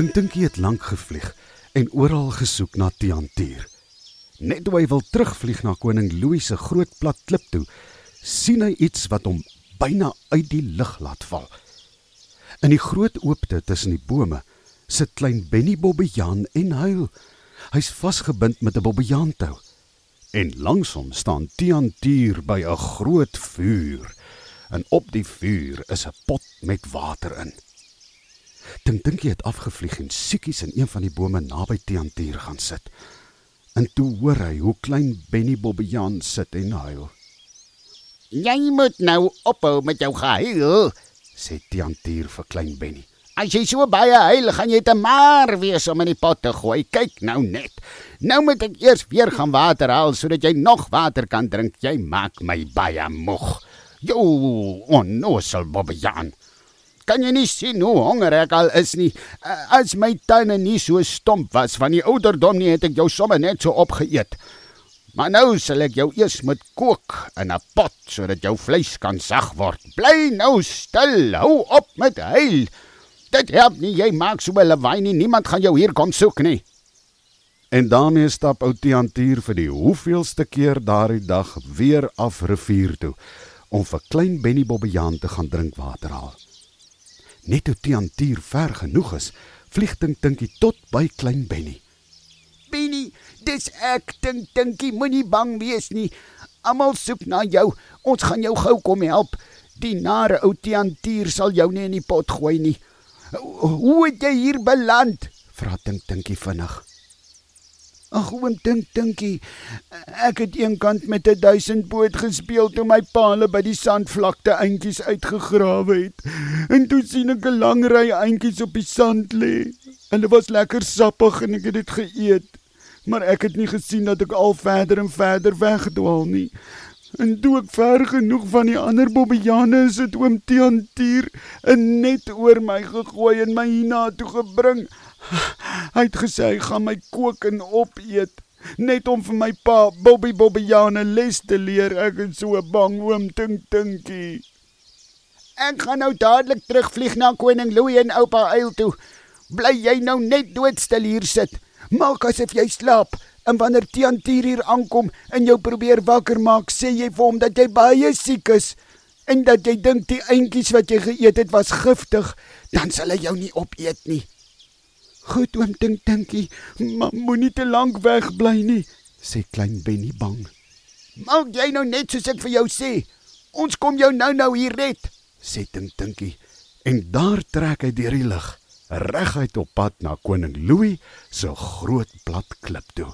Dink Dinkie het lank gevlieg en oral gesoek na Tiantier. Net toe hy wil terugvlieg na koning Louis se groot plat klip toe, sien hy iets wat hom byna uit die lug laat val. In die groot oopte tussen die bome sit klein Benny Bobbejaan en huil. Hy's vasgebind met 'n bobbejaantou. En langs hom staan Tiantier by 'n groot vuur. En op die vuur is 'n pot met water in. Dink dink jy het afgevlieg en siekies in een van die bome naby Tiantier gaan sit. En toe hoor hy hoe klein Benny Bobbejaan sit en huil. Jy moet nou ophou met jou gehuil, sê Tiantier vir klein Benny. As jy so baie huil, gaan jy te maar wees om in die pot te gooi. Kyk nou net. Nou moet ek eers weer gaan water haal sodat jy nog water kan drink. Jy maak my baie moeg. Jo, onnosel Bobbejaan. Kan jy nie sien hoe honger ek al is nie? As my tande nie so stomp was van die ouderdom nie, het ek jou sommer net so opgeëet. Maar nou sal ek jou eers moet kook in 'n pot sodat jou vleis kan sag word. Bly nou stil. Hou op met huil. Dit help nie jy maak so 'n lawaai nie. Niemand gaan jou hier kom soek nie. En daarmee stap ou Tiantier vir die hoeveelste keer daardie dag weer af rivier toe om vir klein Benny Bobbejaan te gaan drinkwater haal. Net toe Tiantier ver genoeg is, vlieg Dink Dinkie tot by klein Benny. Benny, dis ek dink dinkie moenie bang wees nie. Almal soek na jou. Ons gaan jou gou kom help. Die nare ou Tiantier sal jou nie in die pot gooi nie. Hoe het jy hier beland? Vra dink dinkie vinnig. Ag, oom dink dinkie. Ek het eenkant met 'n duisend boot gespeel toe my paale by die sandvlakte eintjies uitgegrawe het. En toe sien ek 'n lang ry eintjies op die sand lê. Hulle was lekker sappig en ek het dit geëet maar ek het nie gesien dat ek al verder en verder weggedwaal nie. En toe ek ver genoeg van die ander bobbejane is dit oom Tiantier net oor my gegooi en my hierna toe gebring. Hy het gesê hy gaan my kook en opeet net om vir my pa Bobby Bobbejane les te leer. Ek is so bang oom Tink Tinkie. Ek gaan nou dadelik terugvlieg na koning Louis en oupa Eil toe. Bly jy nou net doodstil hier sit. Maak asof jy slaap. En wanneer Tiantier hier aankom en jou probeer wakker maak, sê jy vir hom dat jy baie siek is en dat jy dink die eentjies wat jy geëet het was giftig, dan sal hy jou nie opeet nie. Goed oom dink dinkie, maar moenie te lank weg bly nie, sê klein Benny bang. Maak jy nou net soos ek vir jou sê. Ons kom jou nou-nou hier red, sê dink dinkie. En daar trek hy deur die lug reguit op pad na koning Louis se groot plat klip toe.